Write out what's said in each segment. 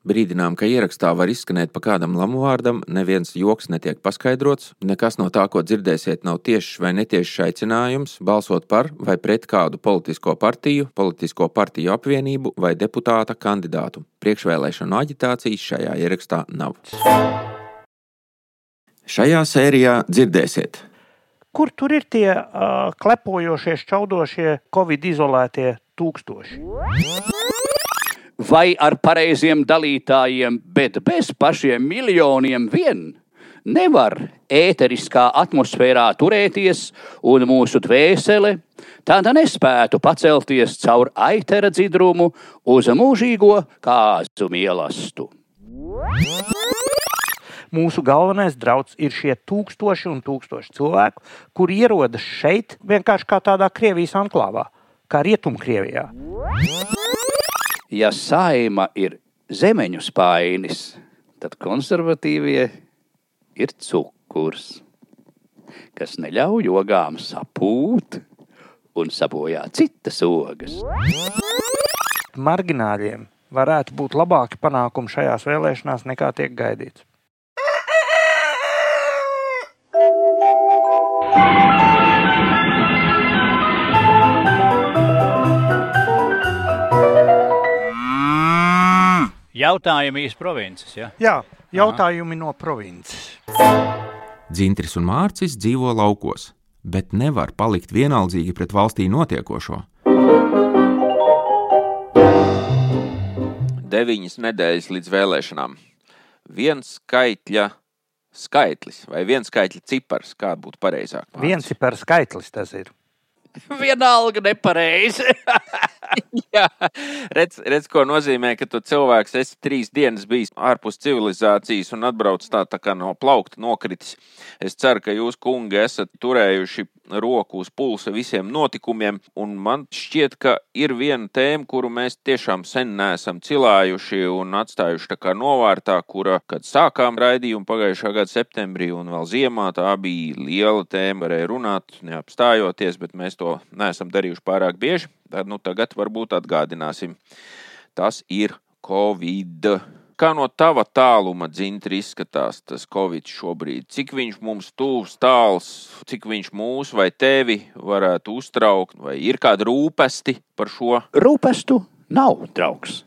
Brīdinām, ka ierakstā var izskanēt pa kādam lamu vārdam, neviens joks netiek paskaidrots, nekas no tā, ko dzirdēsiet, nav tiešs vai netiešs aicinājums balsot par vai pret kādu politisko partiju, politisko partiju apvienību vai deputāta kandidātu. Priekšvēlēšanu aģitācijas šajā ierakstā nav. Šajā sērijā dzirdēsiet. Kur tur ir tie uh, klepojošie, šķaudošie, covid izolētie tūkstoši? Vai ar pareiziem dalītājiem, bet bez pašiem miljoniem vien. Nevar ēteriskā atmosfērā turēties, un mūsu dvēsele tāda nespētu pacelties caur aitera dzidrumu uz mūžīgo kāzu mielastu. Mūsu galvenais draudz ir šie tūkstoši un tūkstoši cilvēku, kuri ierodas šeit vienkārši kā tādā Krievijas anklāvā, kā Rietumkrievijā ja saima ir zemeņu spainis, tad konservatīvie ir cukurs, kas neļauj ogām sapūt un sabojā citas ogas. Margināļiem varētu būt labāki panākumi šajās vēlēšanās nekā tiek gaidīts. Jautājumi iz provinces. Ja? Jā, jautājumi Aha. no provinces. Dzintris un Mārcis dzīvo laukos, bet nevar palikt vienaldzīgi pret valstī notiekošo. Deviņas nedēļas līdz vēlēšanām. Viens skaitļa skaitlis vai viens skaitļa cipars, kāda būtu pareizāk? Viens cipars skaitlis tas ir. Vienalga nepareizi. Jā, redz, redz, ko nozīmē, ka tu cilvēks esi trīs dienas bijis ārpus civilizācijas un atbrauc tā, tā kā no plaukta nokritis. Es ceru, ka jūs, kungi, esat turējuši roku uz pulsa visiem notikumiem, un man šķiet, ka ir viena tēma, kuru mēs tiešām sen neesam cilājuši un atstājuši tā kā novārtā, kura, kad sākām raidījumu pagājušā gada septembrī un vēl ziemā, tā bija liela tēma, varēja runāt, neapstājoties, bet mēs to neesam darījuši pārāk bieži. Tad nu tagad varbūt atgādināsim. Tas ir Covid kā no tava tāluma dzintri izskatās tas Covid šobrīd? Cik viņš mums tūs tāls, cik viņš mūs vai tevi varētu uztraukt, vai ir kāda rūpesti par šo? Rūpestu nav, draugs.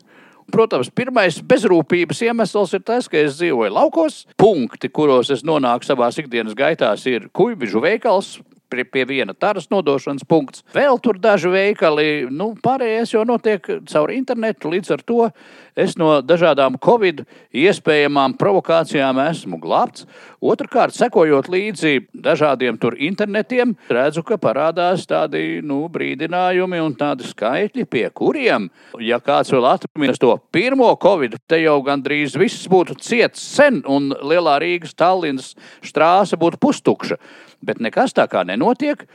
Protams, pirmais bezrūpības iemesls ir tas, ka es dzīvoju laukos. Punkti, kuros es nonāku savā ikdienas gaitā, ir kuģiņu veikals, pie, pie viena taras nodošanas punkts. Vēl tur daži veikali, nu, pārējais jau notiek caur internetu. Līdz ar to es no dažādām covid iespējamām provokācijām esmu glābts. Otrakārt, sekojot līdzi dažādiem tur internetiem, redzu, ka parādās tādi nu, brīdinājumi un tādi skaitļi, pie kuriem, ja kāds vēl atminas to pirmo covid, te jau gandrīz viss būtu ciets sen un lielā Rīgas Tallinas strāse būtu pustukša bet nekas tā kā nenotiek.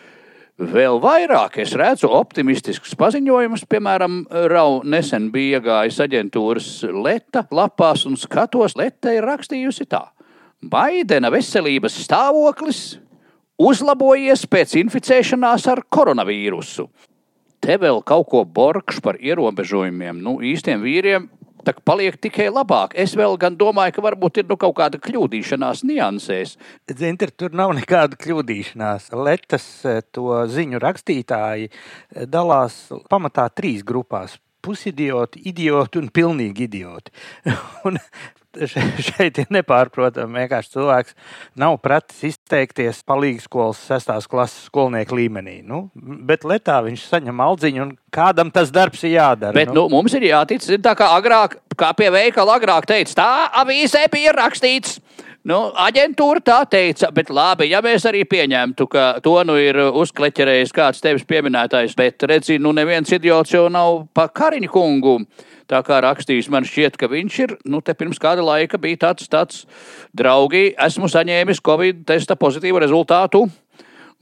Vēl vairāk es redzu optimistiskus paziņojumus. Piemēram, Rau nesen bija iegājis aģentūras Leta lapās un skatos, Leta ir rakstījusi tā. Baidena veselības stāvoklis uzlabojies pēc inficēšanās ar koronavīrusu. Te vēl kaut ko borkš par ierobežojumiem. Nu, īstiem vīriem tā paliek tikai labāk. Es vēl gan domāju, ka varbūt ir nu, kaut kāda kļūdīšanās niansēs. Zinter, tur nav nekāda kļūdīšanās. Letas eh, to ziņu rakstītāji eh, dalās pamatā trīs grupās pusidioti, idioti un pilnīgi idioti. un šeit ir nepārprotami. Vienkārši cilvēks nav pratis izteikties palīdzības skolas sestās klases skolnieku līmenī. Nu, bet letā viņš saņem aldziņu, un kādam tas darbs ir jādara. Bet nu. Nu, mums ir jātic, tā kā agrāk, kā pie veikala agrāk teica, tā avīzē bija rakstīts. Nu, aģentūra tā teica, bet labi, ja mēs arī pieņemtu, ka to nu ir uzkleķerējis kāds tevis pieminētais, bet redzi, nu neviens idiots jau nav pa Kariņu kungu. Tā kā rakstījis, man šķiet, ka viņš ir, nu, te pirms kāda laika bija tāds, tāds, draugi, esmu saņēmis Covid testa pozitīvu rezultātu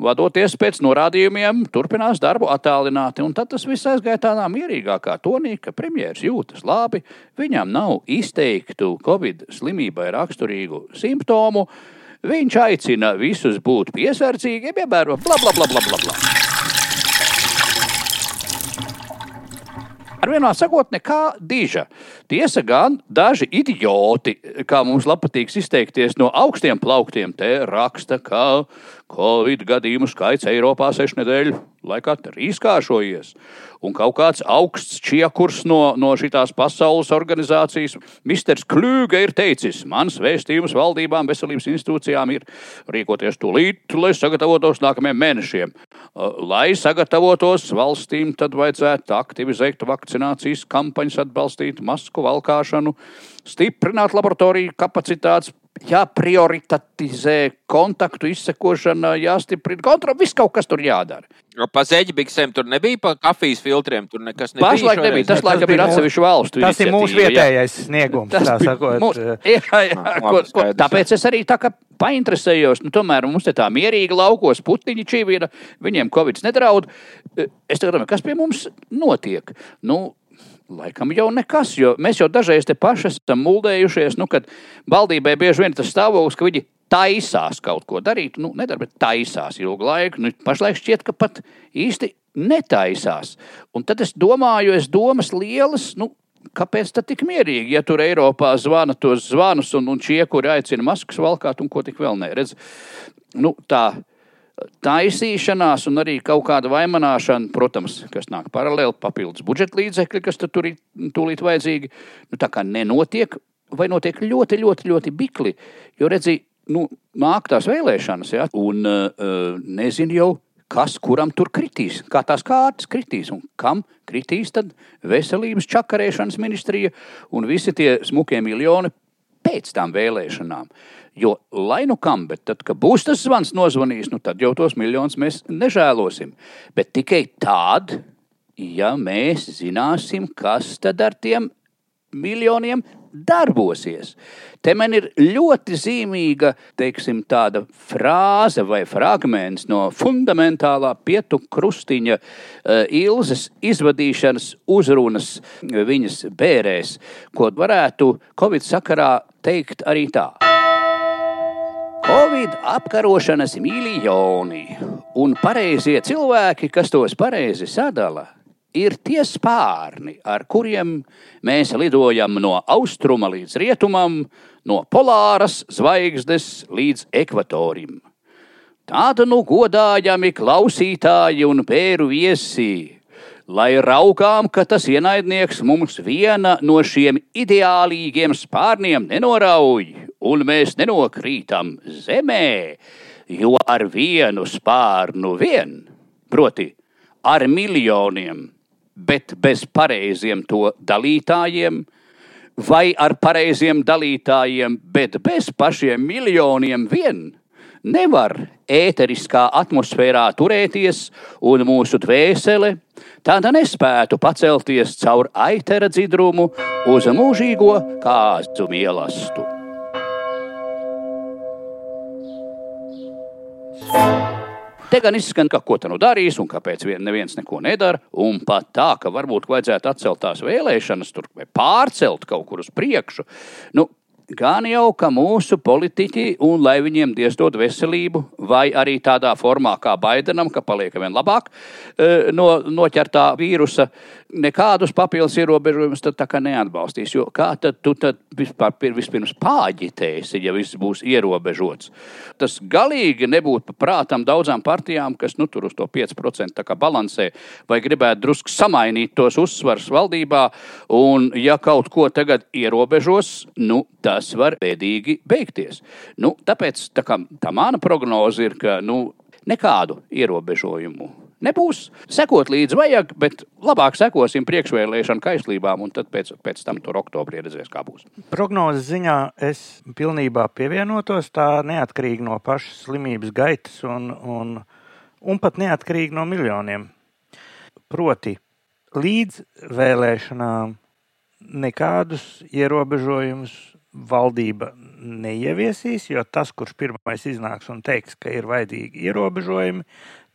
vadoties pēc norādījumiem, turpinās darbu attālināti. Un tad tas viss aizgāja tādā mierīgākā tonī, ka premjerministrs jūtas labi, viņam nav izteiktu Covid slimībai raksturīgu simptomu. Viņš aicina visus būt piesardzīgiem, ievērot bla bla bla bla bla. bla. Ar vienā sakot, nekā diža. Tiesa gan, daži idioti, kā mums patīk izteikties, no augstiem plauktiem te raksta, ka Covid gadījumu skaits Eiropā sešu nedēļu laikā trīskāršojies. Un kaut kāds augsts čiekurs no, no šīs pasaules organizācijas, Mr. Klūga, ir teicis, mans vēstījums valdībām, veselības institūcijām ir rīkoties tūlīt, lai sagatavotos nākamajiem mēnešiem. Lai sagatavotos valstīm, tad vajadzētu aktivizēt vakcinācijas kampaņas, atbalstīt masku valkāšanu, stiprināt laboratoriju kapacitātes jāprioritizē kontaktu izsekošana, jāstiprina kontrole, viss kaut kas tur jādara. Pa zeķibiksēm tur nebija, pa kafijas filtriem tur nekas nebija. Pašlaik nebija, tas, tas laikam ir atsevišķu valstu. Tas ir mūsu vietējais jā. sniegums, tas tā sakot. Mūs, jā, jā, ah, ko, ko, tāpēc es arī tā kā painteresējos, nu tomēr mums te tā mierīgi laukos putiņi čīvīna, viņiem Covid nedraud. Es tagad domāju, kas pie mums notiek? Nu, Laikam jau nekas, jo mēs jau dažreiz te paši esam muldējušies, nu, kad valdībai bieži vien tas stāvoklis, ka viņi taisās kaut ko darīt, nu, nedara, bet taisās ilgu laiku. Nu, pašlaik šķiet, ka pat īsti netaisās. Un tad es domāju, es domas lielas, nu, kāpēc tā tik mierīgi, ja tur Eiropā zvana tos zvanus un, un šie, kuri aicina maskas valkāt un ko tik vēl neredz. Nu, tā taisīšanās un arī kaut kāda vaimanāšana, protams, kas nāk paralēli, papildus budžeta līdzekļi, kas tur ir tūlīt vajadzīgi, nu, tā kā nenotiek, vai notiek ļoti, ļoti, ļoti bikli. Jo redzi, nu, nāk tās vēlēšanas, ja, un uh, nezinu jau, kas kuram tur kritīs, kā tās kārtas kritīs un kam kritīs tad veselības čakarēšanas ministrija un visi tie smukie miljoni pēc tām vēlēšanām. Jo, lai nu kam, bet tad, kad būs tas zvans nozvanījis, nu tad jau tos miljonus mēs nežēlosim. Bet tikai tad, ja mēs zināsim, kas tad ar tiem miljoniem darbosies. Te man ir ļoti zīmīga teiksim, frāze vai fragments no fundamentālā pietu krustiņa uh, Ilzas izvadīšanas uzrunas viņas bērēs, ko varētu Covid sakarā teikt arī tā. Covid apkarošanas miljoni un pareizie cilvēki, kas tos pareizi sadala, ir tie spārni, ar kuriem mēs lidojam no austruma līdz rietumam, no polāras zvaigznes līdz ekvatorim. Tāda nu godājami klausītāji un pēru viesi, lai raugām, ka tas ienaidnieks mums viena no šiem ideālīgiem spārniem nenorauj un mēs nenokrītam zemē, jo ar vienu spārnu vien, proti, ar miljoniem, bet bez pareiziem to dalītājiem, vai ar pareiziem dalītājiem, bet bez pašiem miljoniem vien, nevar ēteriskā atmosfērā turēties, un mūsu dvēsele tāda nespētu pacelties caur aitera dzidrumu uz mūžīgo kāzu mielastu. Te gan izskan, ka ko tā nu darīs un kāpēc neviens neko nedara. Un pat tā, ka varbūt vajadzētu atcelt tās vēlēšanas tur vai pārcelt kaut kur uz priekšu. Nu, gan jau, ka mūsu politiķi, un lai viņiem dievdod veselību, vai arī tādā formā kā Baidenam, ka paliek vien labāk e, no noķertā vīrusa, nekādus papildus ierobežojumus tad tā kā neatbalstīs. Jo kā tad tu tad vispār vispirms pāģitēsi, ja viss būs ierobežots? Tas galīgi nebūtu prātam daudzām partijām, kas nu, tur uz to 5% balansē, vai gribētu drusku samainīt tos uzsvars valdībā, un ja kaut ko tagad ierobežos, nu, tā tas var bēdīgi beigties. Nu, tāpēc tā, kā, tā mana prognoze ir, ka nu, nekādu ierobežojumu nebūs. Sekot līdzi vajag, bet labāk sekosim priekšvēlēšanu kaislībām, un tad pēc, pēc tam tur oktobrī redzēs, kā būs. Prognozes ziņā es pilnībā pievienotos tā neatkarīgi no pašas slimības gaitas un, un, un pat neatkarīgi no miljoniem. Proti, līdz vēlēšanām nekādus ierobežojumus valdība neieviesīs, jo tas, kurš pirmais iznāks un teiks, ka ir vajadzīgi ierobežojumi,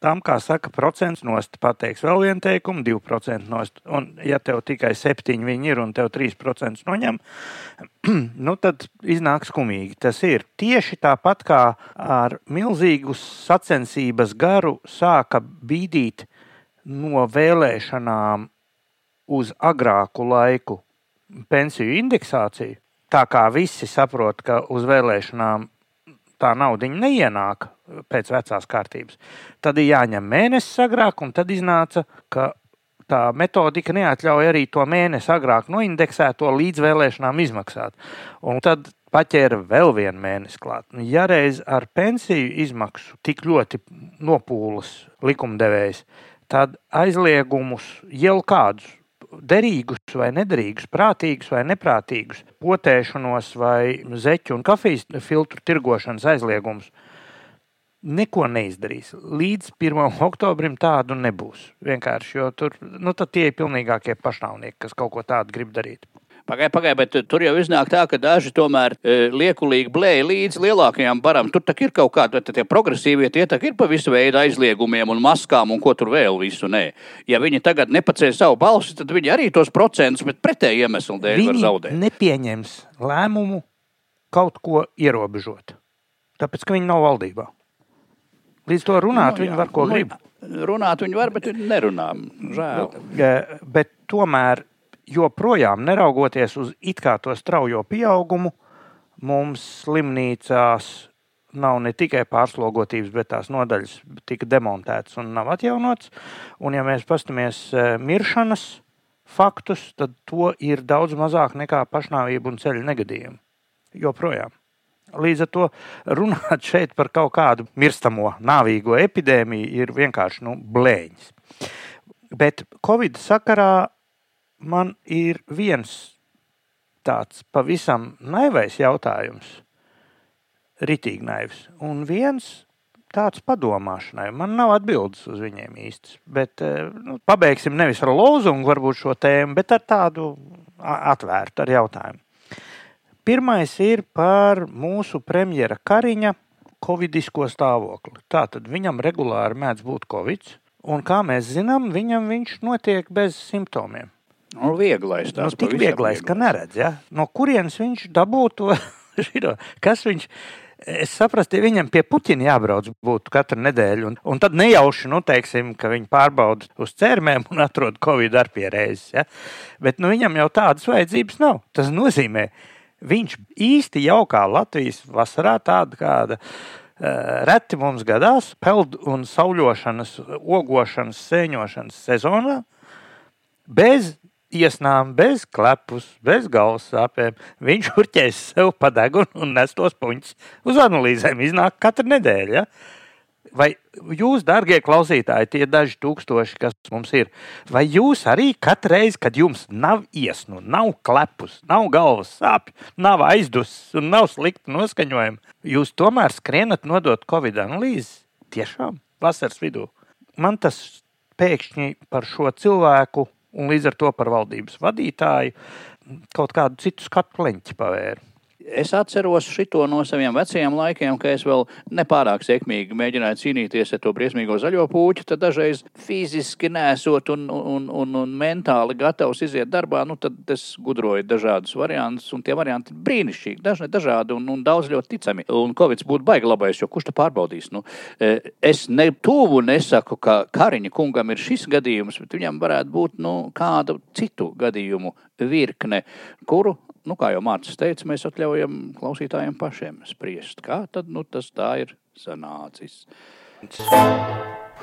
tam, kā saka, procents nost pateiks vēl vienu teikumu, 2% nost. Un, ja tev tikai 7 viņi ir un tev 3% noņem, nu tad iznāks skumīgi. Tas ir tieši tāpat kā ar milzīgu sacensības garu sāka bīdīt no vēlēšanām uz agrāku laiku pensiju indeksāciju, tā kā visi saprot, ka uz vēlēšanām tā nauda neienāk pēc vecās kārtības, tad ir jāņem mēnesis agrāk, un tad iznāca, ka tā metodika neatļauj arī to mēnesi agrāk noindeksēto līdz vēlēšanām izmaksāt. Un tad paķēra vēl vienu mēnesi klāt. Ja reiz ar pensiju izmaksu tik ļoti nopūlas likumdevējs, tad aizliegumus jau kādus derīgus vai nederīgus, prātīgus vai neprātīgus, potēšanos vai zeķu un kafijas filtru tirgošanas aizliegumus neko neizdarīs. Līdz 1. oktobrim tādu nebūs. Vienkārši, jo tur nu, tie ir pilnīgākie pašnāvnieki, kas kaut ko tādu grib darīt. Pagaidiet, pagaidiet, bet tur jau iznāk tā, ka daži tomēr e, liekulīgi blēja līdz lielākajām barām. Tur ir kaut kādi tie progresīvie, tie ir pa visu veidu aizliegumiem un maskām un ko tur vēl visu. Nē. Ja viņi tagad nepacēla savu balsi, tad viņi arī tos procentus, bet pretēji iemeslu dēļ viņi var zaudēt. Nepieņems lēmumu kaut ko ierobežot, tāpēc ka viņi nav valdībā. Līdz to runāt, nu, jā, viņi var ko nu, grib. Runāt viņi var, bet nerunā. Žēl. Nu, bet tomēr, joprojām, neraugoties uz it kā to straujo pieaugumu, mums slimnīcās nav ne tikai pārslogotības, bet tās nodaļas tika demontētas un nav atjaunotas. Un, ja mēs paskatāmies e, miršanas faktus, tad to ir daudz mazāk nekā pašnāvību un ceļu negadījumu. Joprojām. Līdz ar to runāt šeit par kaut kādu mirstamo, nāvīgo epidēmiju ir vienkārši nu, blēņas. Bet Covid sakarā man ir viens tāds pavisam naivais jautājums, ritīgi naivs, un viens tāds padomāšanai. Man nav atbildes uz viņiem īstas, bet eh, nu, pabeigsim nevis ar lozungu, varbūt šo tēmu, bet ar tādu atvērtu ar jautājumu. Pirmais ir par mūsu premjera Kariņa covidisko stāvokli. Tātad viņam regulāri mēdz būt covid, un kā mēs zinām, viņam viņš notiek bez simptomiem. Nu, vieglais, tas nu, tik vieglais, vieglais, ka neredz. Ja? No kurienes viņš dabūtu to? Kas viņš Es saprotu, ja viņam pie Puķina jābrauc būtu katru nedēļu, un, un tad nejauši, nu, teiksim, ka viņi pārbauda uz cērmēm un atrod covid ar pierēzes. Ja? Bet nu, viņam jau tādas vajadzības nav. Tas nozīmē, Viņš īsti jaukā Latvijas vasarā, tāda kāda uh, reti mums gadās, peld un sauļošanas, ogošanas, sēņošanas sezonā, bez iesnām, bez klepus, bez galvas sāpēm. Viņš urķēs sev pa degunu un nes tos puņus uz analīzēm. Iznāk katru nedēļu. Ja? Vai jūs, darbie klausītāji, tie daži tūkstoši, kas mums ir, vai jūs arī katru reizi, kad jums nav iesnu, nav klepus, nav galvas sāpju, nav aizdusis un nav slikta noskaņojuma, jūs tomēr skrienat nodot Covid analīzi tiešām vasaras vidū? Man tas pēkšņi par šo cilvēku un līdz ar to par valdības vadītāju kaut kādu citu skatu leņķi pavēru. Es atceros šo no saviem vecajiem laikiem, kad es vēl nepārāk sekmīgi mēģināju cīnīties ar to briesmīgo zaļo puķu. Tad dažreiz fiziski nesot un, un, un, un mentāli gatavs iziet darbā, nu, tad es gudroju dažādus variantus. Tie varianti ir brīnišķīgi, dažni, dažādi un, un daudz ļoti ticami. Un Covid būtu baigi labais, jo kurš to pārbaudīs? Nu, e, es ne tuvu nesaku, ka Kariņa kungam ir šis gadījums, bet viņam varētu būt nu, kādu citu gadījumu virkne, kuru nu, kā jau Mārcis teica, mēs atļaujam klausītājiem pašiem spriest, kā tad nu, tas tā ir sanācis.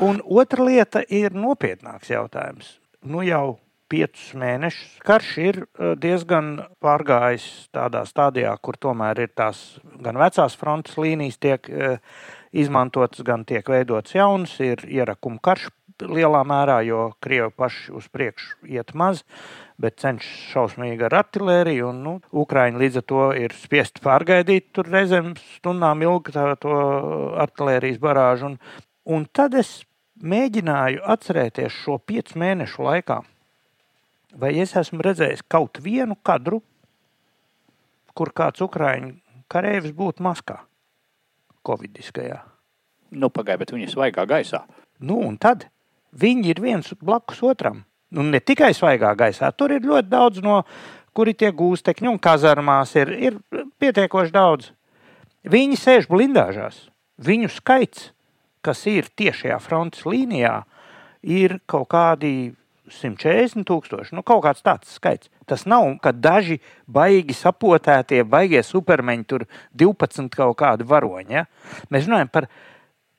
Un otra lieta ir nopietnāks jautājums. Nu jau piecus mēnešus karš ir eh, diezgan pārgājis tādā stadijā, kur tomēr ir tās gan vecās frontes līnijas tiek eh, izmantotas, gan tiek veidotas jaunas, ir ierakuma karš lielā mērā, jo Krievi paši uz priekšu iet maz bet cenšas šausmīgi ar artēriju. Nu, Ukrāņi līdz ar to ir spiest pārgaidīt tur reizēm stundām ilgi tā, to artērijas barāžu. Un, un tad es mēģināju atcerēties šo piecu mēnešu laikā, vai es esmu redzējis kaut vienu kadru, kur kāds ukrāņu kareivis būtu maskā, covidiskajā. Nu, pagaidiet, bet viņi ir svaigā gaisā. Nu, un tad viņi ir viens blakus otram. Nu, ne tikai svaigā gaisā, tur ir ļoti daudz no kuri tie gūstekņi un kazarmās ir, ir pietiekoši daudz. Viņi sēž blindāžās. Viņu skaits, kas ir tiešajā frontes līnijā, ir kaut kādi 140 tūkstoši. Nu, kaut kāds tāds skaits. Tas nav, ka daži baigi sapotētie, baigie supermeņi, tur 12 kaut kādi varoņi. Ja? Mēs runājam par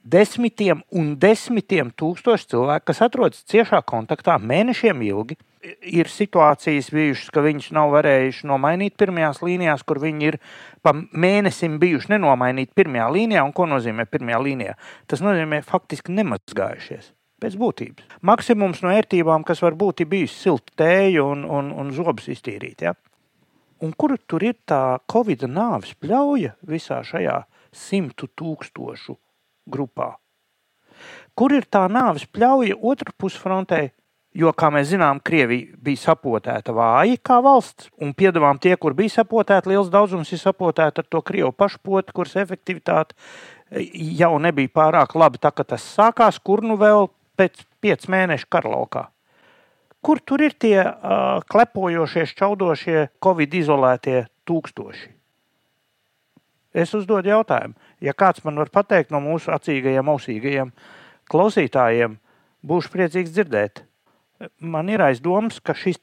desmitiem un desmitiem tūkstošu cilvēku, kas atrodas ciešā kontaktā mēnešiem ilgi. Ir situācijas bijušas, ka viņus nav varējuši nomainīt pirmajās līnijās, kur viņi ir pa mēnesim bijuši nenomainīti pirmajā līnijā. Un ko nozīmē pirmajā līnijā? Tas nozīmē faktiski nemazgājušies pēc būtības. Maksimums no ērtībām, kas var būt, bijis silta tēja un, un, un zobus iztīrīt. Ja? Un kur tur ir tā Covid nāves pļauja visā šajā simtu tūkstošu grupā? Kur ir tā nāves pļauja otrā pusfrontē? Jo, kā mēs zinām, Krievija bija sapotēta vāji kā valsts, un piedāvājām tie, kur bija sapotēta, liels daudzums ir sapotēta ar to Krievu pašpotu, kuras efektivitāte jau nebija pārāk laba. Tā kā tas sākās, kur nu vēl pēc piecu mēnešu karlaukā. Kur tur ir tie uh, klepojošie, čaudošie, covid izolētie tūkstoši? Es uzdodu jautājumu. Ja kāds man var pateikt no mūsu acīgajiem, ausīgajiem klausītājiem, būšu priecīgs dzirdēt. Man ir aizdoms, ka šis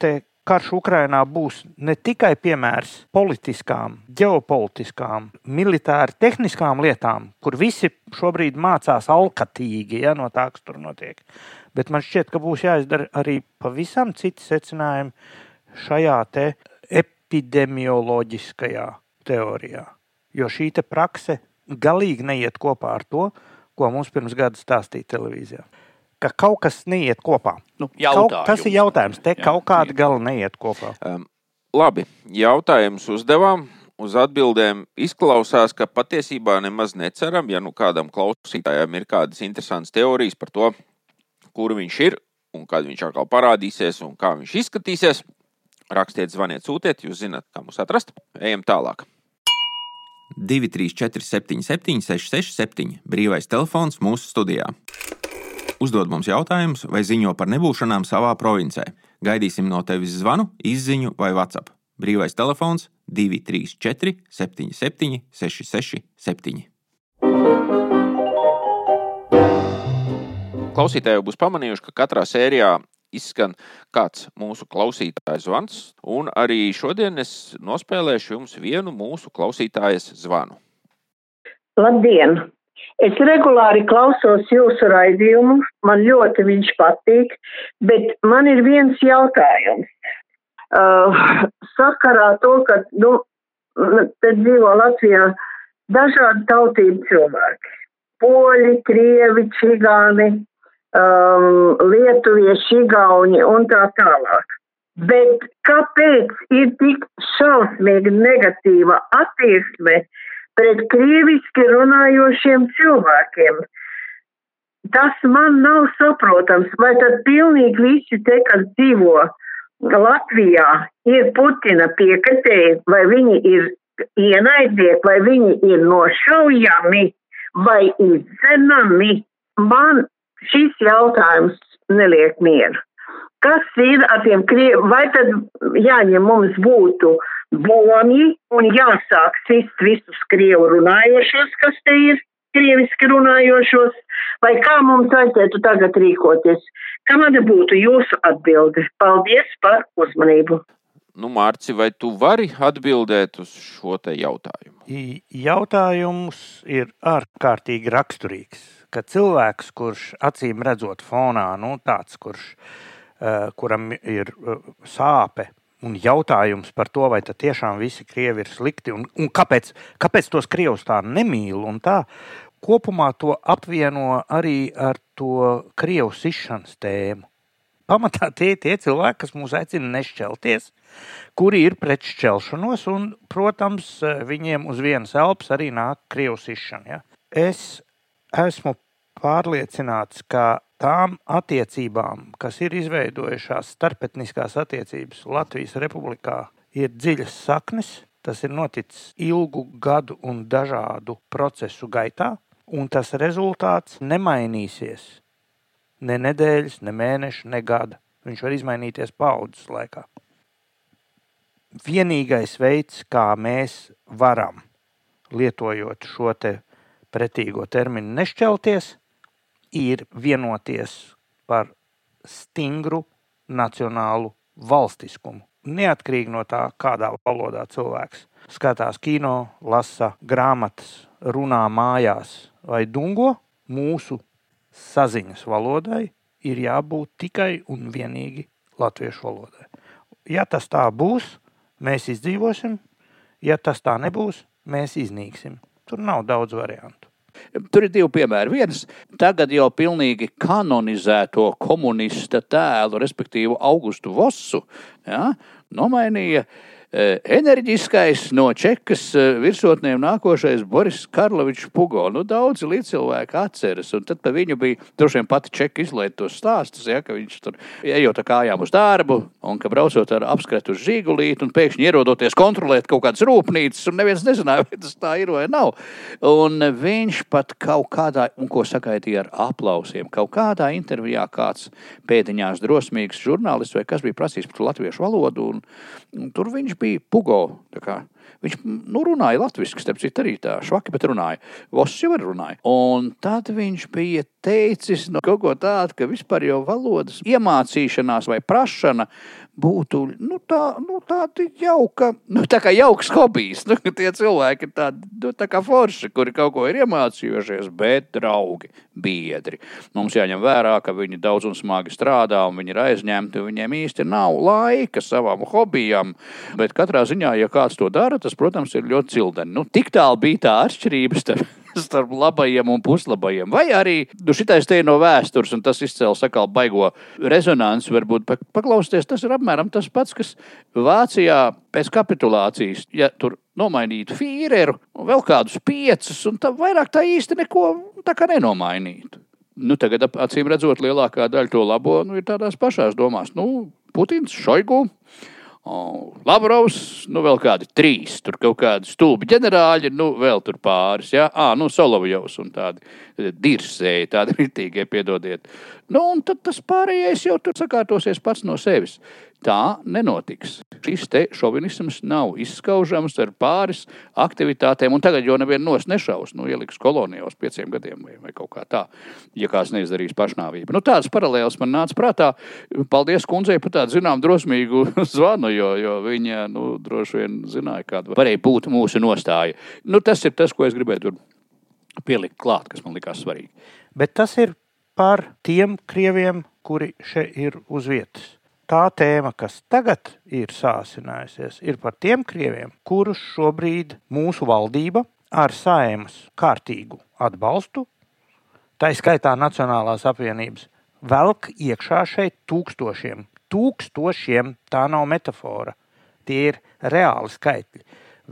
karš Ukrajinā būs ne tikai piemērs politiskām, ģeopolitiskām, militāri tehniskām lietām, kur visi šobrīd mācās alkatīgi ja, no tā, kas tur notiek. Bet man šķiet, ka būs jāizdara arī pavisam citi secinājumi šajā te epidemioloģiskajā teorijā. Jo šī prakse galīgi neiet kopā ar to, ko mums pirms gada stāstīja televīzijā ka kaut kas neiet kopā. Nu, Kaut, tas ir jautājums. Te Jā. kaut kāda gala neiet kopā. Um, labi, jautājumus uzdevām. Uz atbildēm izklausās, ka patiesībā nemaz neceram, ja nu kādam klausītājam ir kādas interesantas teorijas par to, kur viņš ir un kad viņš atkal parādīsies un kā viņš izskatīsies. Rakstiet, zvaniet, sūtiet, jūs zināt, kā mūs atrast. Ejam tālāk. 234, 77, 667, brīvais telefons mūsu studijā. Uzdod mums jautājumus vai ziņo par nebūšanām savā provincē. Gaidīsim no tevis zvanu, izziņu vai WhatsApp. Brīvais telefons 234, 77, 667. Klausītāji būs pamanījuši, ka katrā sērijā izskan kāds mūsu klausītāja zvans, un arī šodien es nospēlēšu jums vienu mūsu klausītājas zvanu. Labdien! Es regulāri klausos jūsu raidījumu, man ļoti viņš patīk, bet man ir viens jautājums. Uh, sakarā to, ka nu, te dzīvo Latvijā dažādi tautību cilvēki. Poļi, krievi, čigāni, um, lietuvieši, igauni un tā tālāk. Bet kāpēc ir tik šausmīgi negatīva attieksme pret krieviski runājošiem cilvēkiem? Tas man nav saprotams, vai tad pilnīgi visi te, kas dzīvo Latvijā, ir Putina piekritēji, vai viņi ir ienaidnieki, vai viņi ir nošaujami, vai izdzenami. Man šis jautājums neliek mieru. Kas ir ar tiem krieviem? Vai tad jāņem mums būtu bomji un jāsāk sist visus krievu runājošos, kas te ir krieviski runājošos, vai kā mums vajadzētu tagad rīkoties? Kāda būtu jūsu atbilde? Paldies par uzmanību! Nu, Mārci, vai tu vari atbildēt uz šo te jautājumu? Jautājums ir ārkārtīgi raksturīgs. Ka cilvēks, kurš acīm redzot fonā, nu, tāds, kurš, uh, kuram ir uh, sāpe un jautājums par to, vai tiešām visi krievi ir slikti un, un kāpēc, kāpēc tos krievus tā nemīl un tā, kopumā to apvieno arī ar to krievu sišanas tēmu. Pamatā tie ir tie cilvēki, kas mūs aicina nešķelties, kuri ir pret šķelšanos, un, protams, viņiem uz vienas elpas arī nāk krievs izšana. Ja? Es esmu pārliecināts, ka tām attiecībām, kas ir izveidojušās starpetniskās attiecības Latvijas Republikā, ir dziļas saknes. Tas ir noticis ilgu gadu un dažādu procesu gaitā, un tas rezultāts nemainīsies ne nedēļas, ne mēneša, ne gada. Viņš var izmainīties paudzes laikā. Vienīgais veids, kā mēs varam, lietojot šo te pretīgo terminu, nešķelties, ir vienoties par stingru nacionālu valstiskumu. Neatkarīgi no tā, kādā valodā cilvēks skatās kino, lasa grāmatas, runā mājās vai dungo, mūsu saziņas valodai ir jābūt tikai un vienīgi latviešu valodai. Ja tas tā būs, mēs izdzīvosim, ja tas tā nebūs, mēs iznīksim. Tur nav daudz variantu. Tur ir divi piemēri. Viens tagad jau pilnīgi kanonizēto komunista tēlu, respektīvi Augustu Vosu, ja, nomainīja enerģiskais no čekas e, virsotnēm nākošais Boris Karlovičs Pugo. Nu, daudzi līdzcilvēki atceras, un tad par viņu bija droši vien pati čeka izlaiž tos stāstus, ja, ka viņš tur ejot ar kājām uz darbu, un ka braucot ar apskatu uz žīgulīti, un pēkšņi ierodoties kontrolēt kaut kādas rūpnīcas, un neviens nezināja, vai tas tā ir vai nav. Un viņš pat kaut kādā, un ko sakaitīja ar aplausiem, kaut kādā intervijā kāds pēdiņās drosmīgs žurnālists vai kas bija prasījis par latviešu valodu, un, un tur viņš bija Pugo. Viņš nu, runāja latviešu, starp citu, arī tā švaki, bet runāja. Voss jau runāja. Un tad viņš bija teicis nu, kaut ko tādu, ka vispār jau valodas iemācīšanās vai prašana būtu nu, tā, nu, tāda jauka, nu, tā kā jauks hobijs. Nu, tie cilvēki ir tādi nu, tā forši, kuri kaut ko ir iemācījušies, bet draugi, biedri. Mums jāņem vērā, ka viņi daudz un smagi strādā, un viņi ir aizņemti, un viņiem īsti nav laika savam hobijam. Bet katrā ziņā, ja kāds to dara, tas, protams, ir ļoti cildeni. Nu, tik tālu bija tā atšķirība starp starp labajiem un puslabajiem. Vai arī nu, šitais te ir no vēstures, un tas izcēlās atkal baigo rezonanci. Varbūt paklausties, tas ir apmēram tas pats, kas Vācijā pēc kapitulācijas, ja tur nomainītu Fīreru un vēl kādus piecus, un tā vairāk tā īsti neko tā kā nenomainītu. Nu, tagad, acīm redzot, lielākā daļa to labo nu, ir tādās pašās domās. Nu, Putins, Šoigu, Lavrovs, nu vēl kādi trīs, tur kaut kādi stulbi ģenerāļi, nu vēl tur pāris, jā, à, nu Solovjovs un tādi eh, dirsēji, tādi ritīgie, piedodiet. Nu, un tad tas pārējais jau tur sakārtosies pats no sevis. Tā nenotiks. Šis te šovinisms nav izskaužams ar pāris aktivitātēm, un tagad jau nevienu nos nešaus. Nu, ieliks kolonijā uz pieciem gadiem vai, vai kaut kā tā, ja kāds neizdarīs pašnāvību. Nu, tāds paralēls man nāca prātā. Paldies kundzei par tādu zinām drosmīgu zvanu, jo, jo viņa nu, droši vien zināja, kāda varēja būt mūsu nostāja. Nu, tas ir tas, ko es gribēju tur pielikt klāt, kas man likās svarīgi. Bet tas ir par tiem krieviem, kuri šeit ir uz vietas. Tā tēma, kas tagad ir sāsinājusies, ir par tiem krieviem, kurus šobrīd mūsu valdība ar saimas kārtīgu atbalstu, tā skaitā Nacionālās apvienības, velk iekšā šeit tūkstošiem. Tūkstošiem tā nav metāfora, tie ir reāli skaitļi.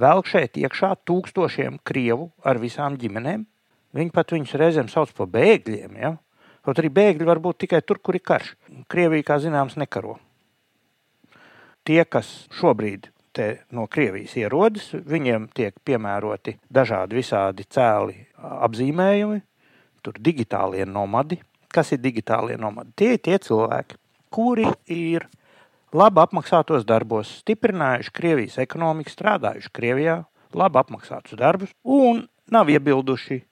Velk šeit iekšā tūkstošiem krievu ar visām ģimenēm. Viņi pat viņus reizēm sauc par bēgļiem. Ja? Kaut arī bēgļi var būt tikai tur, kur ir karš. Krievija, kā zināms, nekaro. Tie, kas šobrīd no Krievijas ierodas, viņiem tiek piemēroti dažādi visādi cēli apzīmējumi, tur digitālie nomadi. Kas ir digitālie nomadi? Tie ir tie cilvēki, kuri ir labi apmaksātos darbos, stiprinājuši Krievijas ekonomiku, strādājuši Krievijā, labi apmaksātus darbus un nav iebilduši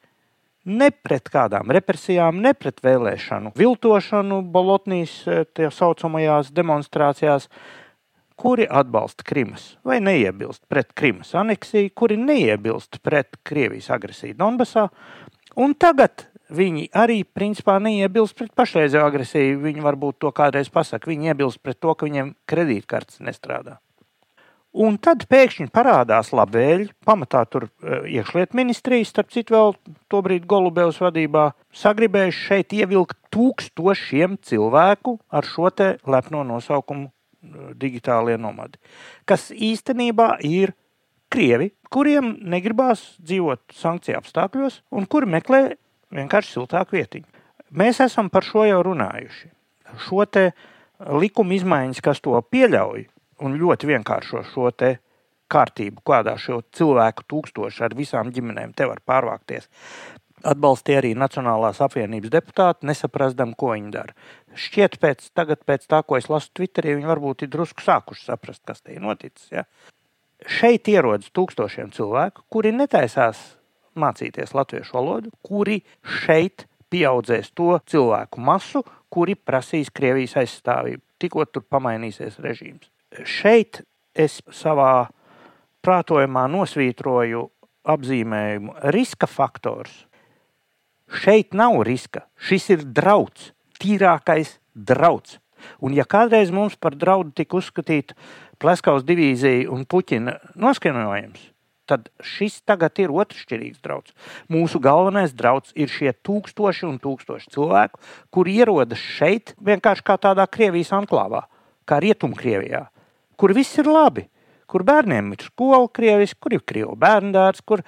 ne pret kādām represijām, ne pret vēlēšanu viltošanu Bolotnijas eh, tā saucamajās demonstrācijās, kuri atbalsta Krimas vai neiebilst pret Krimas aneksiju, kuri neiebilst pret Krievijas agresiju Donbasā, un tagad viņi arī principā neiebilst pret pašreizējo agresiju. Viņi varbūt to kādreiz pasaka, viņi iebilst pret to, ka viņiem kredītkartes nestrādā. Un tad pēkšņi parādās labēļi, pamatā tur uh, iekšlietu ministrijas, starp citu, vēl tobrīd Golubevs vadībā, sagribējuši šeit ievilkt tūkstošiem cilvēku ar šo te lepno nosaukumu uh, digitālie nomadi, kas īstenībā ir krievi, kuriem negribās dzīvot sankciju apstākļos un kuri meklē vienkārši siltāku vietiņu. Mēs esam par šo jau runājuši. Šo te likuma izmaiņas, kas to pieļauj, un ļoti vienkāršo šo te kārtību, kādā šo cilvēku tūkstoši ar visām ģimenēm te var pārvākties. Atbalstīja arī Nacionālās apvienības deputāti, nesaprastam, ko viņi dara. Šķiet, pēc, tagad, pēc tā, ko es lasu Twitterī, viņi varbūt ir drusku sākuši saprast, kas te ir noticis. Ja? Šeit ierodas tūkstošiem cilvēku, kuri netaisās mācīties latviešu valodu, kuri šeit pieaudzēs to cilvēku masu, kuri prasīs Krievijas aizstāvību. tikko tur pamainīsies režīms. Šeit es savā prātojumā nosvītroju apzīmējumu riska faktors. Šeit nav riska. Šis ir drauds, tīrākais drauds. Un, ja kādreiz mums par draudu tika uzskatīta Pleskaus divīzija un Puķina noskaņojums, tad šis tagad ir otršķirīgs drauds. Mūsu galvenais drauds ir šie tūkstoši un tūkstoši cilvēku, kuri ierodas šeit vienkārši kā tādā Krievijas anklāvā, kā Rietumkrievijā, kur viss ir labi, kur bērniem ir skola krieviski, kur ir krievu bērndārs, kur,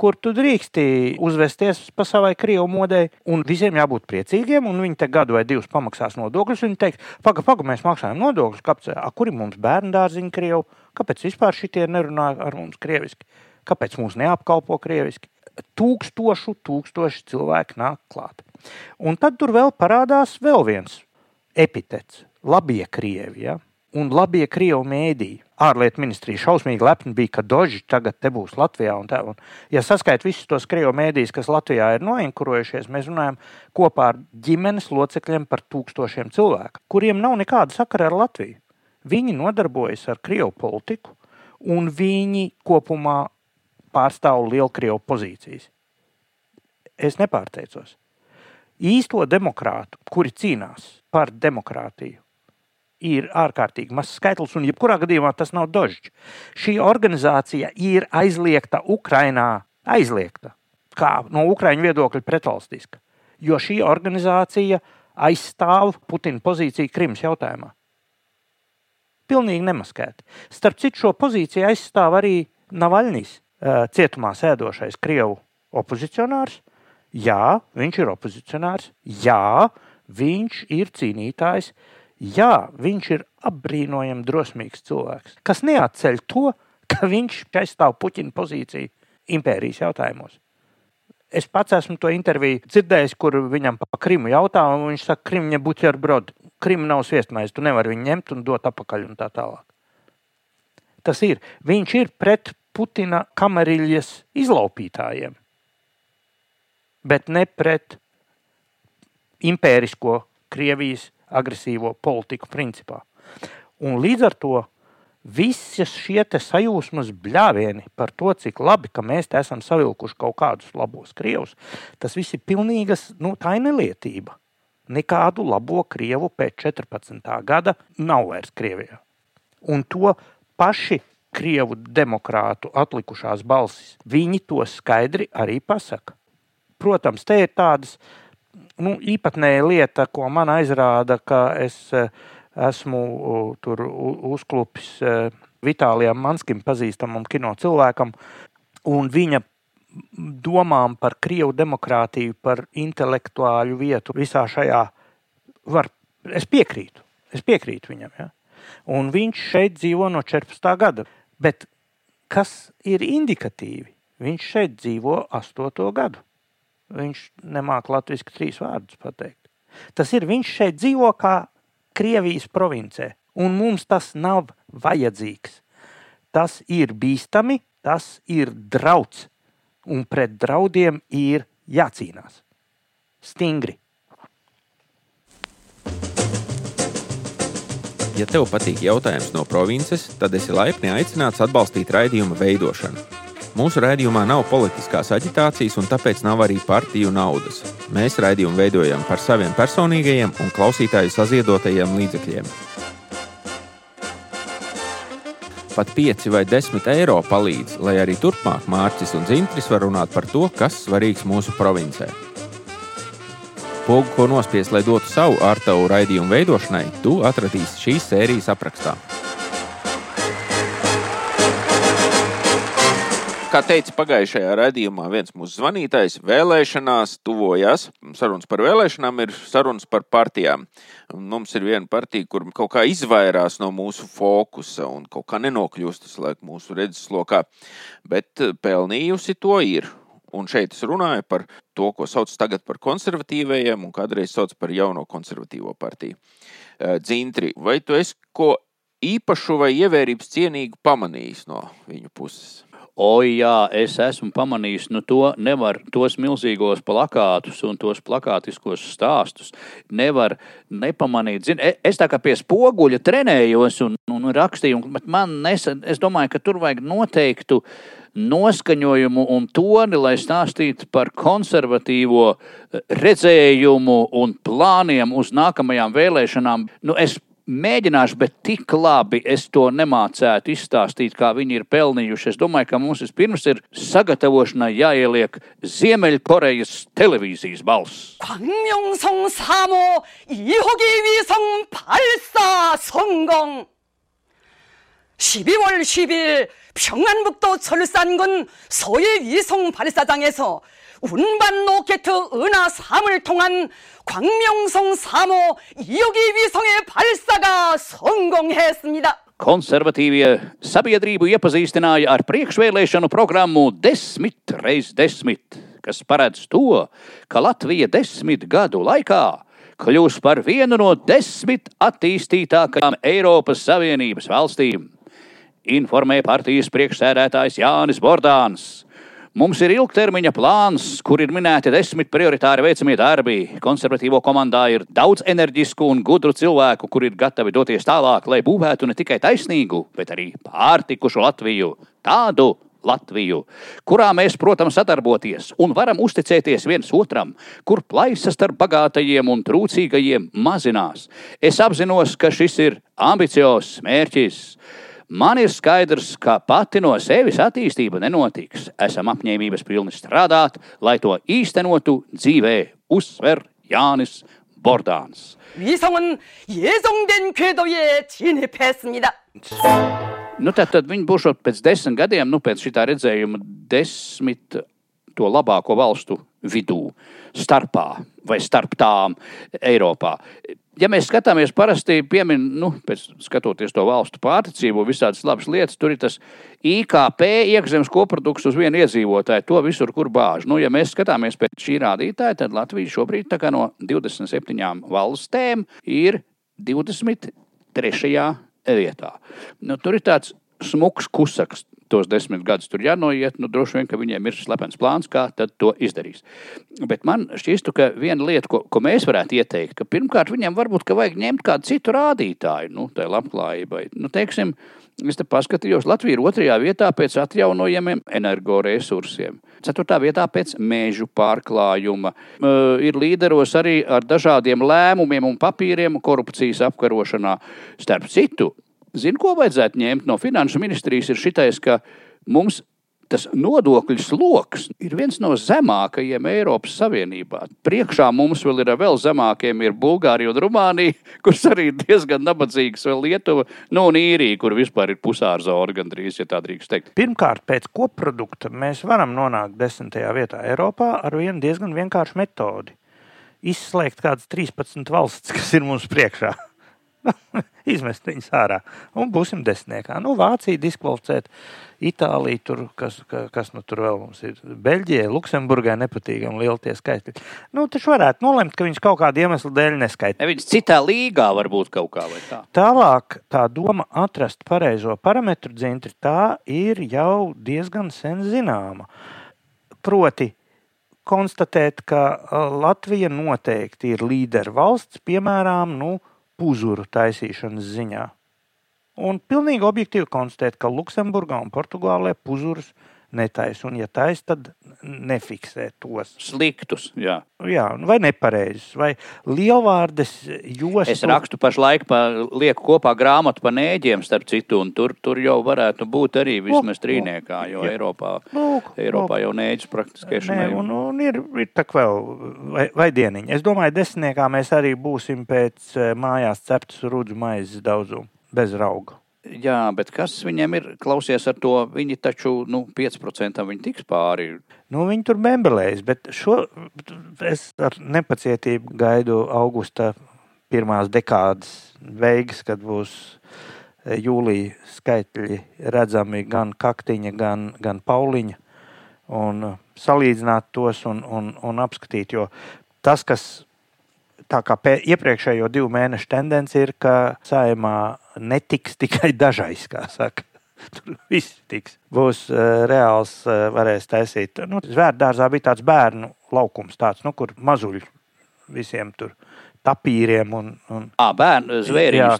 kur tu drīksti uzvesties pa savai krievu modei, un visiem jābūt priecīgiem, un viņi te gadu vai divus pamaksās nodokļus, viņi teiks, paga, paga, mēs maksājam nodokļus, kāpēc, a, kur ir mums bērndārziņi krievu, kāpēc vispār šitie nerunā ar mums krieviski, kāpēc mūs neapkalpo krieviski. Tūkstošu, tūkstoši cilvēki nāk klāt. Un tad tur vēl parādās vēl viens epitets - labie krievi. Ja? Un labie krievu mēdīji. Ārlietu ministrija šausmīgi lepni bija, ka Dožs tagad te būs Latvijā. Un tā, un, ja saskait visus tos krievu mēdījus, kas Latvijā ir noinkurojušies, mēs runājam kopā ar ģimenes locekļiem par tūkstošiem cilvēku, kuriem nav nekāda sakara ar Latviju. Viņi nodarbojas ar krievu politiku, un viņi kopumā pārstāv lielkrievu pozīcijas. Es nepārteicos. Īsto demokrātu, kuri cīnās par demokrātiju, ir ārkārtīgi mazs skaitlis, un jebkurā gadījumā tas nav dožģis. Šī organizācija ir aizliegta Ukrainā, aizliegta, kā no Ukraiņu viedokļa pretvalstiska, jo šī organizācija aizstāv Putina pozīciju Krimas jautājumā. Pilnīgi nemaskēti. Starp citu, šo pozīciju aizstāv arī Navaļņīs, cietumā sēdošais Krievu opozicionārs. Jā, viņš ir opozicionārs, jā, viņš ir cīnītājs, jā, viņš ir apbrīnojami drosmīgs cilvēks, kas neatceļ to, ka viņš aizstāv Puķina pozīciju impērijas jautājumos. Es pats esmu to interviju dzirdējis, kur viņam pa Krimu jautā, un viņš saka, Krimņa buķi ar brodu. Krima nav sviestmaize, tu nevari viņu ņemt un dot atpakaļ un tā tālāk. Tas ir. Viņš ir pret Putina kameriļas izlaupītājiem, bet ne pret impērisko Krievijas agresīvo politiku principā. Un līdz ar to visas šie sajūsmas bļāvieni par to, cik labi, ka mēs esam savilkuši kaut kādus labos krievus, tas viss ir pilnīgas, nu, tā ir nelietība nekādu labo krievu pēc 14. gada nav vairs Krievijā. Un to paši krievu demokrātu atlikušās balsis, viņi to skaidri arī pasaka. Protams, te ir tādas nu, īpatnēja lieta, ko man aizrāda, ka es e, esmu tur uzklupis e, Vitālijam Manskim, pazīstamam kino cilvēkam, un viņa domām par Krievu demokrātiju, par intelektuāļu vietu visā šajā, var, es piekrītu. Es piekrītu viņam. Ja? Un viņš šeit dzīvo no 14. gada. Bet kas ir indikatīvi? Viņš šeit dzīvo 8. gadu. Viņš nemāķi latviešu trīs vārdus pateikt. Tas ir viņš šeit dzīvo kā Krievijas provincē, un mums tas nav vajadzīgs. Tas ir bīstami, tas ir drauds un pret draudiem ir jācīnās. Stingri. Ja tev patīk jautājums no provinces, tad esi laipni aicināts atbalstīt raidījuma veidošanu. Mūsu raidījumā nav politiskās aģitācijas, un tāpēc nav arī partiju naudas. Mēs raidījumu veidojam par saviem personīgajiem un klausītāju saziedotajiem līdzekļiem. Pat 5 vai 10 eiro palīdz, lai arī turpmāk Mārcis un Zintris var runāt par to, kas svarīgs mūsu provincē. Pogu, ko nospiest, lai dotu savu ārtavu raidījumu veidošanai, tu atradīsi šīs sērijas aprakstā. Kā teica pagājušajā raidījumā, viens mūsu zvanītājs vēlēšanās tuvojas. Sarunas par vēlēšanām ir sarunas par partijām. Mums ir viena partija, kur kaut kā izvairās no mūsu fokusa un kaut kā nenokļūst laiku mūsu redzeslokā, bet pelnījusi to ir. Un šeit es runāju par to, ko sauc tagad par konservatīvajiem, un kādreiz sauc par jauno konservatīvo partiju. Dzintri, vai tu esi ko īpašu vai ievērības cienīgu pamanījis no viņu puses? Oi, jā, es esmu pamanījis, nu to nevar, tos milzīgos plakātus un tos plakātiskos stāstus nevar nepamanīt. Zin, e- es tā kā pie spoguļa trenējos un, un rakstīju, bet man nesa, es domāju, ka tur vajag noteiktu noskaņojumu un toni, lai stāstītu par konservatīvo eh, redzējumu un plāniem uz nākamajām vēlēšanām. Nu, es mēģināšu, bet tik labi es to nemācētu izstāstīt, kā viņi ir pelnījuši. Es domāju, ka mums vispirms ir sagatavošanai jāieliek Ziemeļkorejas televīzijas balss. 광명성 3호 2호기 위성 발사 성공! 12월 10일 평안북도 철산군 소해 위성 발사장에서 운반 로켓 은하 3을 통한 광명성 3호 2호기 위성의 발사가 성공했습니다. Konservatīvie sabiedrību iepazīstināja ar priekšvēlēšanu programmu Desmit reiz desmit, kas paredz to, ka Latvija desmit gadu laikā kļūs par vienu no desmit attīstītākajām Eiropas Savienības valstīm, informē partijas priekšsēdētājs Jānis Bordāns. Mums ir ilgtermiņa plāns, kur ir minēti desmit prioritāri veicamie darbi. Konservatīvo komandā ir daudz enerģisku un gudru cilvēku, kuri ir gatavi doties tālāk, lai būvētu ne tikai taisnīgu, bet arī pārtikušu Latviju. Tādu Latviju, kurā mēs, protams, sadarboties un varam uzticēties viens otram, kur plaisa starp bagātajiem un trūcīgajiem mazinās. Es apzinos, ka šis ir ambiciozs mērķis. Man ir skaidrs, ka pati no sevis attīstība nenotiks. Esam apņēmības pilni strādāt, lai to īstenotu dzīvē, uzsver Jānis Bordāns. 위성은 예정된 궤도에 진입했습니다. Nu, tad, tad viņi būs pēc desmit gadiem, nu, pēc šī redzējuma, desmit to labāko valstu vidū, starpā vai starp tām Eiropā. Ja mēs skatāmies, parasti piemin, nu, pēc skatoties to valstu pārticību, visādas labas lietas, tur ir tas IKP iekšzemes koprodukts uz vienu iedzīvotāju. To visur, kur bāž. Nu, ja mēs skatāmies pēc šī rādītāja, tad Latvija šobrīd no 27 valstēm ir 23. vietā. Nu, tur ir tāds smuks kusaks tos desmit gadus tur jānoiet, nu, droši vien, ka viņiem ir slepens plāns, kā to izdarīs. Bet man šķistu, ka viena lieta, ko, ko mēs varētu ieteikt, ka pirmkārt viņiem varbūt vajag ņemt kādu citu rādītāju, nu, tai labklājībai. Nu, teiksim, Es te paskatījos, Latvija ir otrajā vietā pēc atjaunojamiem energoresursiem. Ceturtā vietā pēc mēžu pārklājuma. Uh, ir līderos arī ar dažādiem lēmumiem un papīriem korupcijas apkarošanā. Starp citu, Zinu, ko vajadzētu ņemt no finanšu ministrijas, ir šitais, ka mums tas nodokļu sloks ir viens no zemākajiem Eiropas Savienībā. Priekšā mums vēl ir vēl zemākiem, ir Bulgārija un Rumānija, kuras arī ir diezgan nabadzīgas, vēl Lietuva, nu un īrija, kur vispār ir pusārzona gandrīz, ja tā drīkst teikt. Pirmkārt, pēc koprodukta mēs varam nonākt desmitajā vietā Eiropā ar vienu diezgan vienkāršu metodi. Izslēgt kādas 13 valstis, kas ir mums priekšā. izmest viņus ārā un būsim desmitniekā. Nu, Vācija diskvalificēt, Itālija, tur, kas, kas nu tur vēl mums ir. Beļģijai, Luksemburgai nepatīkami lieli tie skaitļi. Nu, taču varētu nolemt, ka viņš kaut kāda iemesla dēļ neskaita. Ne, viņš citā līgā var būt kaut kā vai tā. Tālāk tā doma atrast pareizo parametru dzintri, tā ir jau diezgan sen zināma. Proti, konstatēt, ka Latvija noteikti ir līdera valsts, piemēram, nu, puzuru taisīšanas ziņā. Un pilnīgi objektīvi konstatēt, ka Luksemburgā un Portugālē puzurus netaisa. Un, ja taisa, tad nefiksē tos sliktus. Jā, jā vai nepareizus, vai lielvārdes jostu. Es rakstu pašlaik, pa, lieku kopā grāmatu par nēģiem, starp citu, un tur, tur jau varētu būt arī vismaz trīniekā, jo jā. Eiropā, lūk, Eiropā lūk. jau nēģis praktiski ir. Nē, un, un ir, ir tā vēl vai, vai dieniņi. Es domāju, desmitniekā mēs arī būsim pēc eh, mājās ceptas rudzu maizes daudzumu bez rauga. Jā, bet kas viņiem ir? Klausies ar to, viņi taču nu, 5% viņi tiks pāri. Nu, viņi tur membelējas, bet šo es ar nepacietību gaidu augusta pirmās dekādas beigas, kad būs e, jūlija skaitļi redzami gan kaktiņa, gan, gan pauliņa. Un salīdzināt tos un, un, un apskatīt, jo tas, kas tā kā iepriekšējo divu mēnešu tendence ir, ka saimā netiks tikai dažais, kā saka. Tur viss tiks. Būs uh, reāls, uh, varēs taisīt. Nu, Zvērdārzā bija tāds bērnu laukums, tāds, nu, kur mazuļi visiem tur tapīriem un, un Ā, bērnu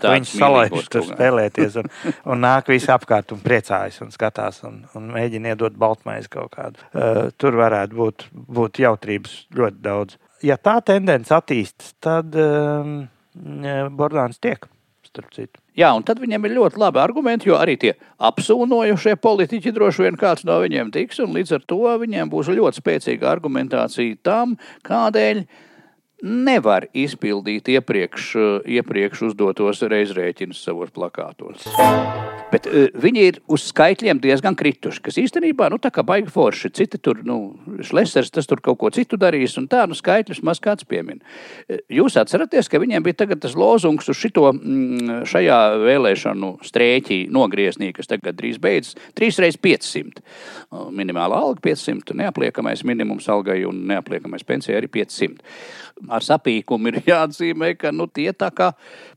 ka viņi salaiž tur spēlēties un, un nāk visi apkārt un priecājas un skatās un, un mēģina iedot baltmaizi kaut kādu. Uh, tur varētu būt, būt jautrības ļoti daudz. Ja tā tendence attīstas, tad um, Bordāns tiek, starp citu. Jā, un tad viņiem ir ļoti labi argumenti, jo arī tie apsūnojušie politiķi droši vien kāds no viņiem tiks, un līdz ar to viņiem būs ļoti spēcīga argumentācija tam, kādēļ nevar izpildīt iepriekš, iepriekš uzdotos reizrēķinus savos plakātos. Bet uh, viņi ir uz skaitļiem diezgan krituši, kas īstenībā, nu, baigi forši. Citi tur, nu, Šlesers tas tur kaut ko citu darīs, un tā, nu, skaitļus maz kāds piemin. Eh, Jūs atceraties, ka viņiem bija tas lozungs uz šito, mm, šajā vēlēšanu strēķī nogrieznī, kas tagad drīz beidzas, 3 reiz 500. Uh, Minimāla alga 500, neapliekamais minimums algai un neapliekamais pensija arī 500 ar sapīkumu ir jāatzīmē, ka nu, tie tā kā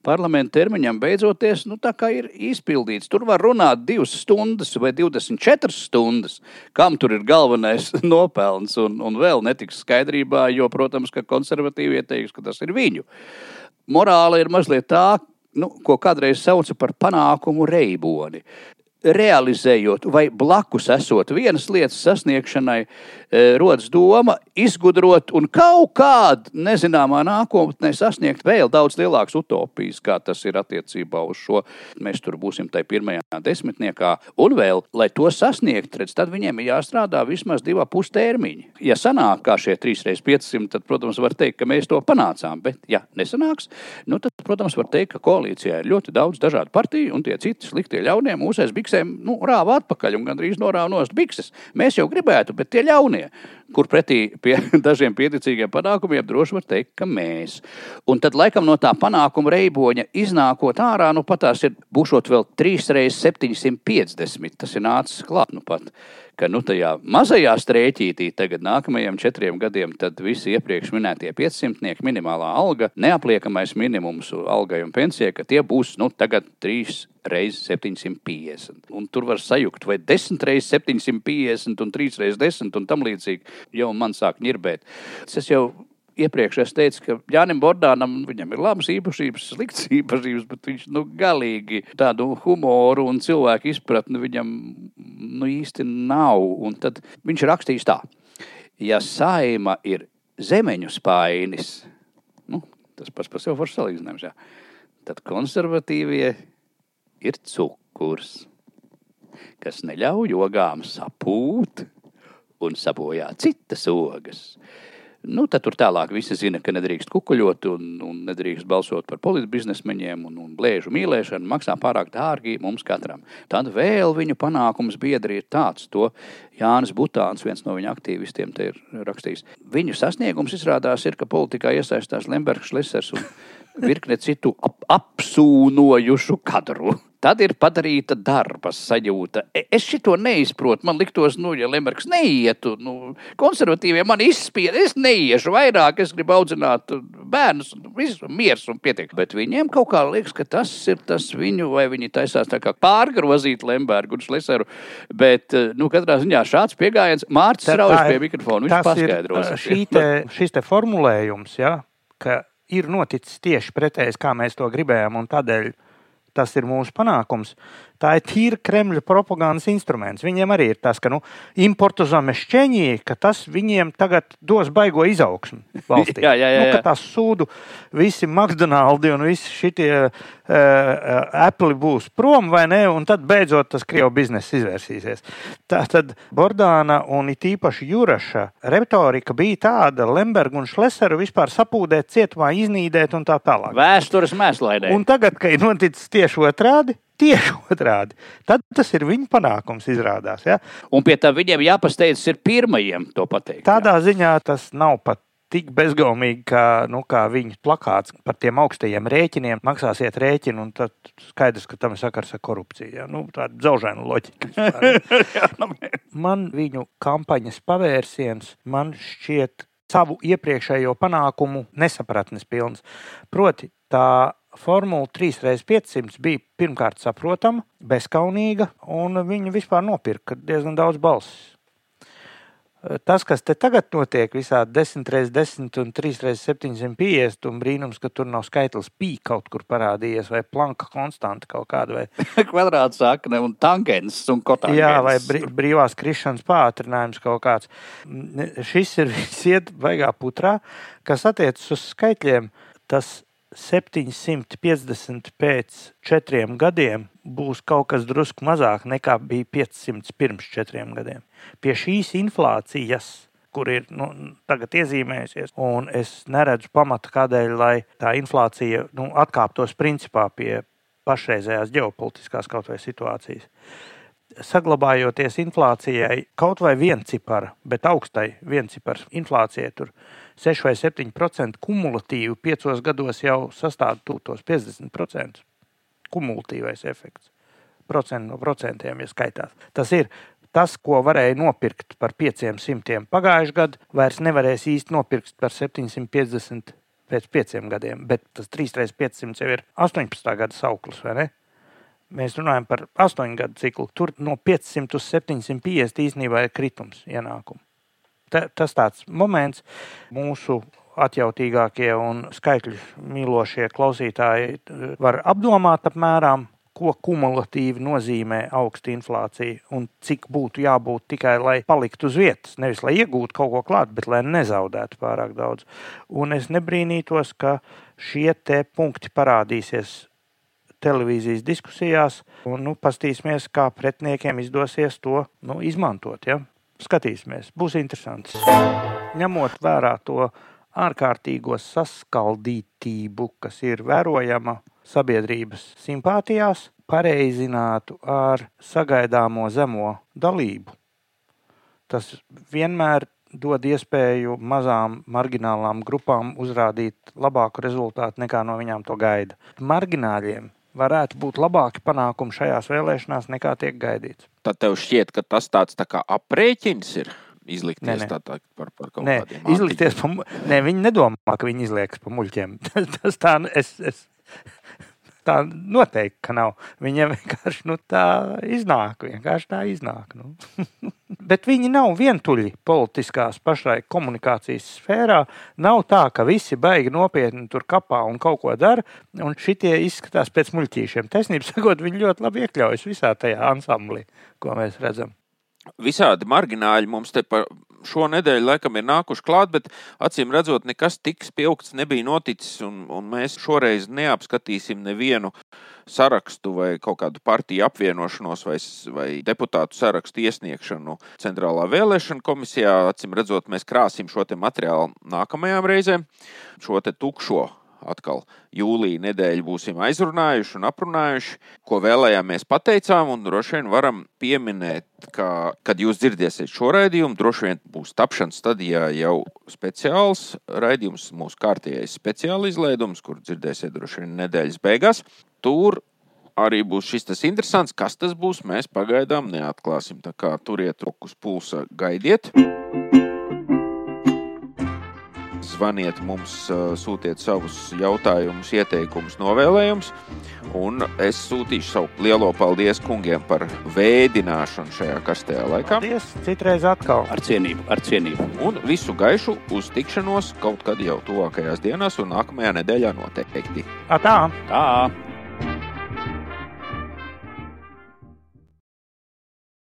parlamenta termiņam beidzoties, nu, ir izpildīts. Tur var runāt divas stundas vai 24 stundas, kam tur ir galvenais nopelns, un, un vēl netiks skaidrībā, jo, protams, ka konservatīvi ieteiks, ka tas ir viņu. Morāla ir mazliet tā, nu, ko kādreiz sauca par panākumu reiboni realizējot vai blakus esot vienas lietas sasniegšanai, rodas doma izgudrot un kaut kādā nezināmā nākotnē sasniegt vēl daudz lielākas utopijas, kā tas ir attiecībā uz šo. Mēs tur būsim tajā pirmajā desmitniekā, un vēl, lai to sasniegt, redz, tad viņiem ir jāstrādā vismaz divu pustermiņu. Ja sanāk kā šie 3x500, tad, protams, var teikt, ka mēs to panācām, bet, ja nesanāks, nu, tad, protams, var teikt, ka koalīcijā ir ļoti daudz dažādu partiju, un tie citi sliktie ļaunie mūsēs biksēm nu, rāva atpakaļ un gandrīz norāva nost bikses. Mēs jau gribētu, bet tie ļaunie, kur pretī pie dažiem pieticīgiem panākumiem, droši var teikt, ka mēs. Un tad, laikam, no tā panākuma reiboņa iznākot ārā, nu pat tās ir būšot vēl 3 reizes 750. Tas ir nācis klāt nu pat. Ka nu, tajā mazajā strēķītī, tagad nākamajiem četriem gadiem, visi iepriekš minētie 500 minimālā alga, neapliekamais minimums algai un pensijai, ka tie būs nu, tagad 3 reizes 750. Un tur var sajukt vai 10 reizes 750 un 3 reizes 10 un tam līdzīgi. Jau man sāk ņirbēt. Es jau iepriekš es teicu, ka Jānis Bordānam viņam ir labas īpašības, sliktas īpašības, bet viņš nu, galīgi tādu humoru un cilvēku izpratni viņam nu, īsti nav. Un tad viņš rakstīs tā, ja saima ir zemeņu spainis, nu, tas pats par sevi var salīdzinājums, jā, tad konservatīvie ir cukurs, kas neļauj ogām sapūt un sabojā citas ogas. Nu, tad tur tālāk visi zina, ka nedrīkst kukuļot un, un nedrīkst balsot par politbiznesmeņiem un, un blēžu mīlēšanu. Maksā pārāk dārgi mums katram. Tad vēl viņu panākums biedri ir tāds, to Jānis Butāns, viens no viņa aktīvistiem, ir rakstījis. Viņu sasniegums izrādās ir, ka politikā iesaistās Lembergs, Lesers un virkne citu ap apsūnojušu kadru. Tad ir padarīta darba sajūta. E- Es šito neizprotu. Man liktos, nu, ja Lembergs neietu, nu, konservatīvie man izspied, es neiešu vairāk, es gribu audzināt bērnus, visu miers un pietiek. Bet viņiem kaut kā liekas, ka tas ir tas viņu, vai viņi taisās tā kā pārgrozīt Lembergu un Šleseru. Bet, eh, nu, katrā ziņā šāds pieejams Mārcis Raujas pie mikrofona. Viņš paskaidros. uh, šī te, šis te formulējums, ja, ka ir noticis tieši pretējs, kā mēs to gribējām, un tādēļ tas ir mūsu panākums. Tā ir tīra Kremļa propagandas instruments. Viņiem arī ir tas, ka nu, importu zamešķeņi, ka tas viņiem tagad dos baigo izaugsmu valstī. Jā, jā, jā, Nu, jā. ka tās sūdu visi McDonald's un visi šitie uh, Apple būs prom vai ne, un tad beidzot tas Krievu bizness izvērsīsies. Tā tad Bordāna un it īpaši Juraša retorika bija tāda, Lemberga un Šleseru vispār sapūdēt, cietumā iznīdēt un tā tālāk. Vēstures mēslaidē. Un tagad, kad ir noticis tieši otrādi, tieši otrādi, tad tas ir viņa panākums, izrādās. Ja? Un pie tā viņiem jāpasteidzas ir pirmajiem to pateikt. Tādā ziņā tas nav pat tik bezgaumīgi, kā, nu, kā viņa plakāts par tiem augstajiem rēķiniem. Maksāsiet rēķinu, un tad skaidrs, ka tam ir sakars ar korupciju. Ja? Nu, tāda dzaužēna loģika. man viņu kampaņas pavērsiens, man šķiet savu iepriekšējo panākumu nesapratnes pilns. Proti, tā Formula 3x500 bija pirmkārt saprotama, bezskaunīga, un viņi vispār nopirka diezgan daudz balsis. Tas, kas te tagad notiek, visādi 10 x 10 un 3 x 750, un brīnums, ka tur nav skaitlis pī kaut kur parādījies, vai planka konstanta kaut kāda. Vai... Kvadrāts sakne un tangents un kotāns. Jā, vai brī, brīvās krišanas pātrinājums kaut kāds. Šis ir viss iet baigā putrā, kas attiecas uz skaitļiem. Tas 750 pēc četriem gadiem būs kaut kas drusku mazāk nekā bija 500 pirms četriem gadiem. Pie šīs inflācijas, kur ir nu, tagad iezīmējusies, un es neredzu pamatu, kādēļ tā inflācija nu, atkāptos principā pie pašreizējās ģeopolitiskās kaut vai situācijas. Saglabājoties inflācijai kaut vai viencipara, bet augstai viencipara inflācijai tur 6 vai 7% kumulatīvi piecos gados jau sastāv tos 50%. Kumulatīvais efekts. Procent no procentiem, ja skaitās. Tas ir tas, ko varēja nopirkt par 500 pagājušajā gadā, vairs nevarēs īsti nopirkt par 750 pēc pieciem gadiem. Bet tas 3x500 jau ir 18. gada sauklis, vai ne? Mēs runājam par 8 gadu ciklu. Tur no 500 uz 750 īstenībā ir kritums ienākumu ta, tas tāds moments mūsu atjautīgākie un skaitļu mīlošie klausītāji eh, var apdomāt apmēram, ko kumulatīvi nozīmē augsta inflācija un cik būtu jābūt tikai, lai paliktu uz vietas. Nevis lai iegūtu kaut ko klāt, bet lai nezaudētu pārāk daudz. Un es nebrīnītos, ka šie punkti parādīsies televīzijas diskusijās, un nu, paskatīsimies, kā pretiniekiem izdosies to nu, izmantot. Ja? Skatīsimies, būs interesanti. Ņemot vērā to ārkārtīgo saskaldītību, kas ir vērojama sabiedrības simpātijās, pareizinātu ar sagaidāmo zemo dalību. Tas vienmēr dod iespēju mazām marginālām grupām uzrādīt labāku rezultātu nekā no viņām to gaida. Margināļiem varētu būt labāki panākumi šajās vēlēšanās nekā tiek gaidīts. Tad tev šķiet, ka tas tāds tā kā aprēķins ir. Izlikties nē, nē. Tā, tā, par, par kaut nē, kādiem izlikties pa, nē, viņi nedomā, ka viņi izliekas pa muļķiem. tas tā, es, es, tā noteikti, ka nav. Viņiem vienkārši nu, tā iznāk. Vienkārši tā iznāk nu. Bet viņi nav vientuļi politiskās pašai komunikācijas sfērā. Nav tā, ka visi baigi nopietni tur kapā un kaut ko dara, un šitie izskatās pēc muļķīšiem. Taisnība sakot, viņi ļoti labi iekļaujas visā tajā ansamblī, ko mēs redzam. Visādi margināļi mums te par šo nedēļu laikam ir nākuši klāt, bet acīm redzot, nekas tik spilgts nebija noticis. Un, un mēs šoreiz neapskatīsim nevienu sarakstu vai kaut kādu partiju apvienošanos vai, vai deputātu sarakstu iesniegšanu Centrālā vēlēšana komisijā. Acīm redzot, mēs krāsim šo materiālu nākamajām reizēm, šo tukšo atkal jūlijā nedēļu būsim aizrunājuši un aprunājuši, ko vēlējāmies pateicām. Droši vien varam pieminēt, ka, kad jūs dzirdēsiet šo raidījumu, droši vien būs tapšanas stadijā jau speciāls raidījums, mūsu kārtējais speciāla izlaidums, kur dzirdēsiet droši vien nedēļas beigās. Tur arī būs šis tas interesants, kas tas būs. Mēs pagaidām neatklāsim. Tā kā turiet rokas pulsa, gaidiet! Zvaniet mums, sūtiet savus jautājumus, ieteikumus, novēlējumus. Un es sūtīšu savu lielo paldies kungiem par vēdināšanu šajā karstajā laikā. Paldies, citreiz atkal. Ar cienību, ar cienību. Un visu gaišu uz tikšanos kaut kad jau tuvākajās dienās un nākamajā nedēļā noteikti. A tā! Tā!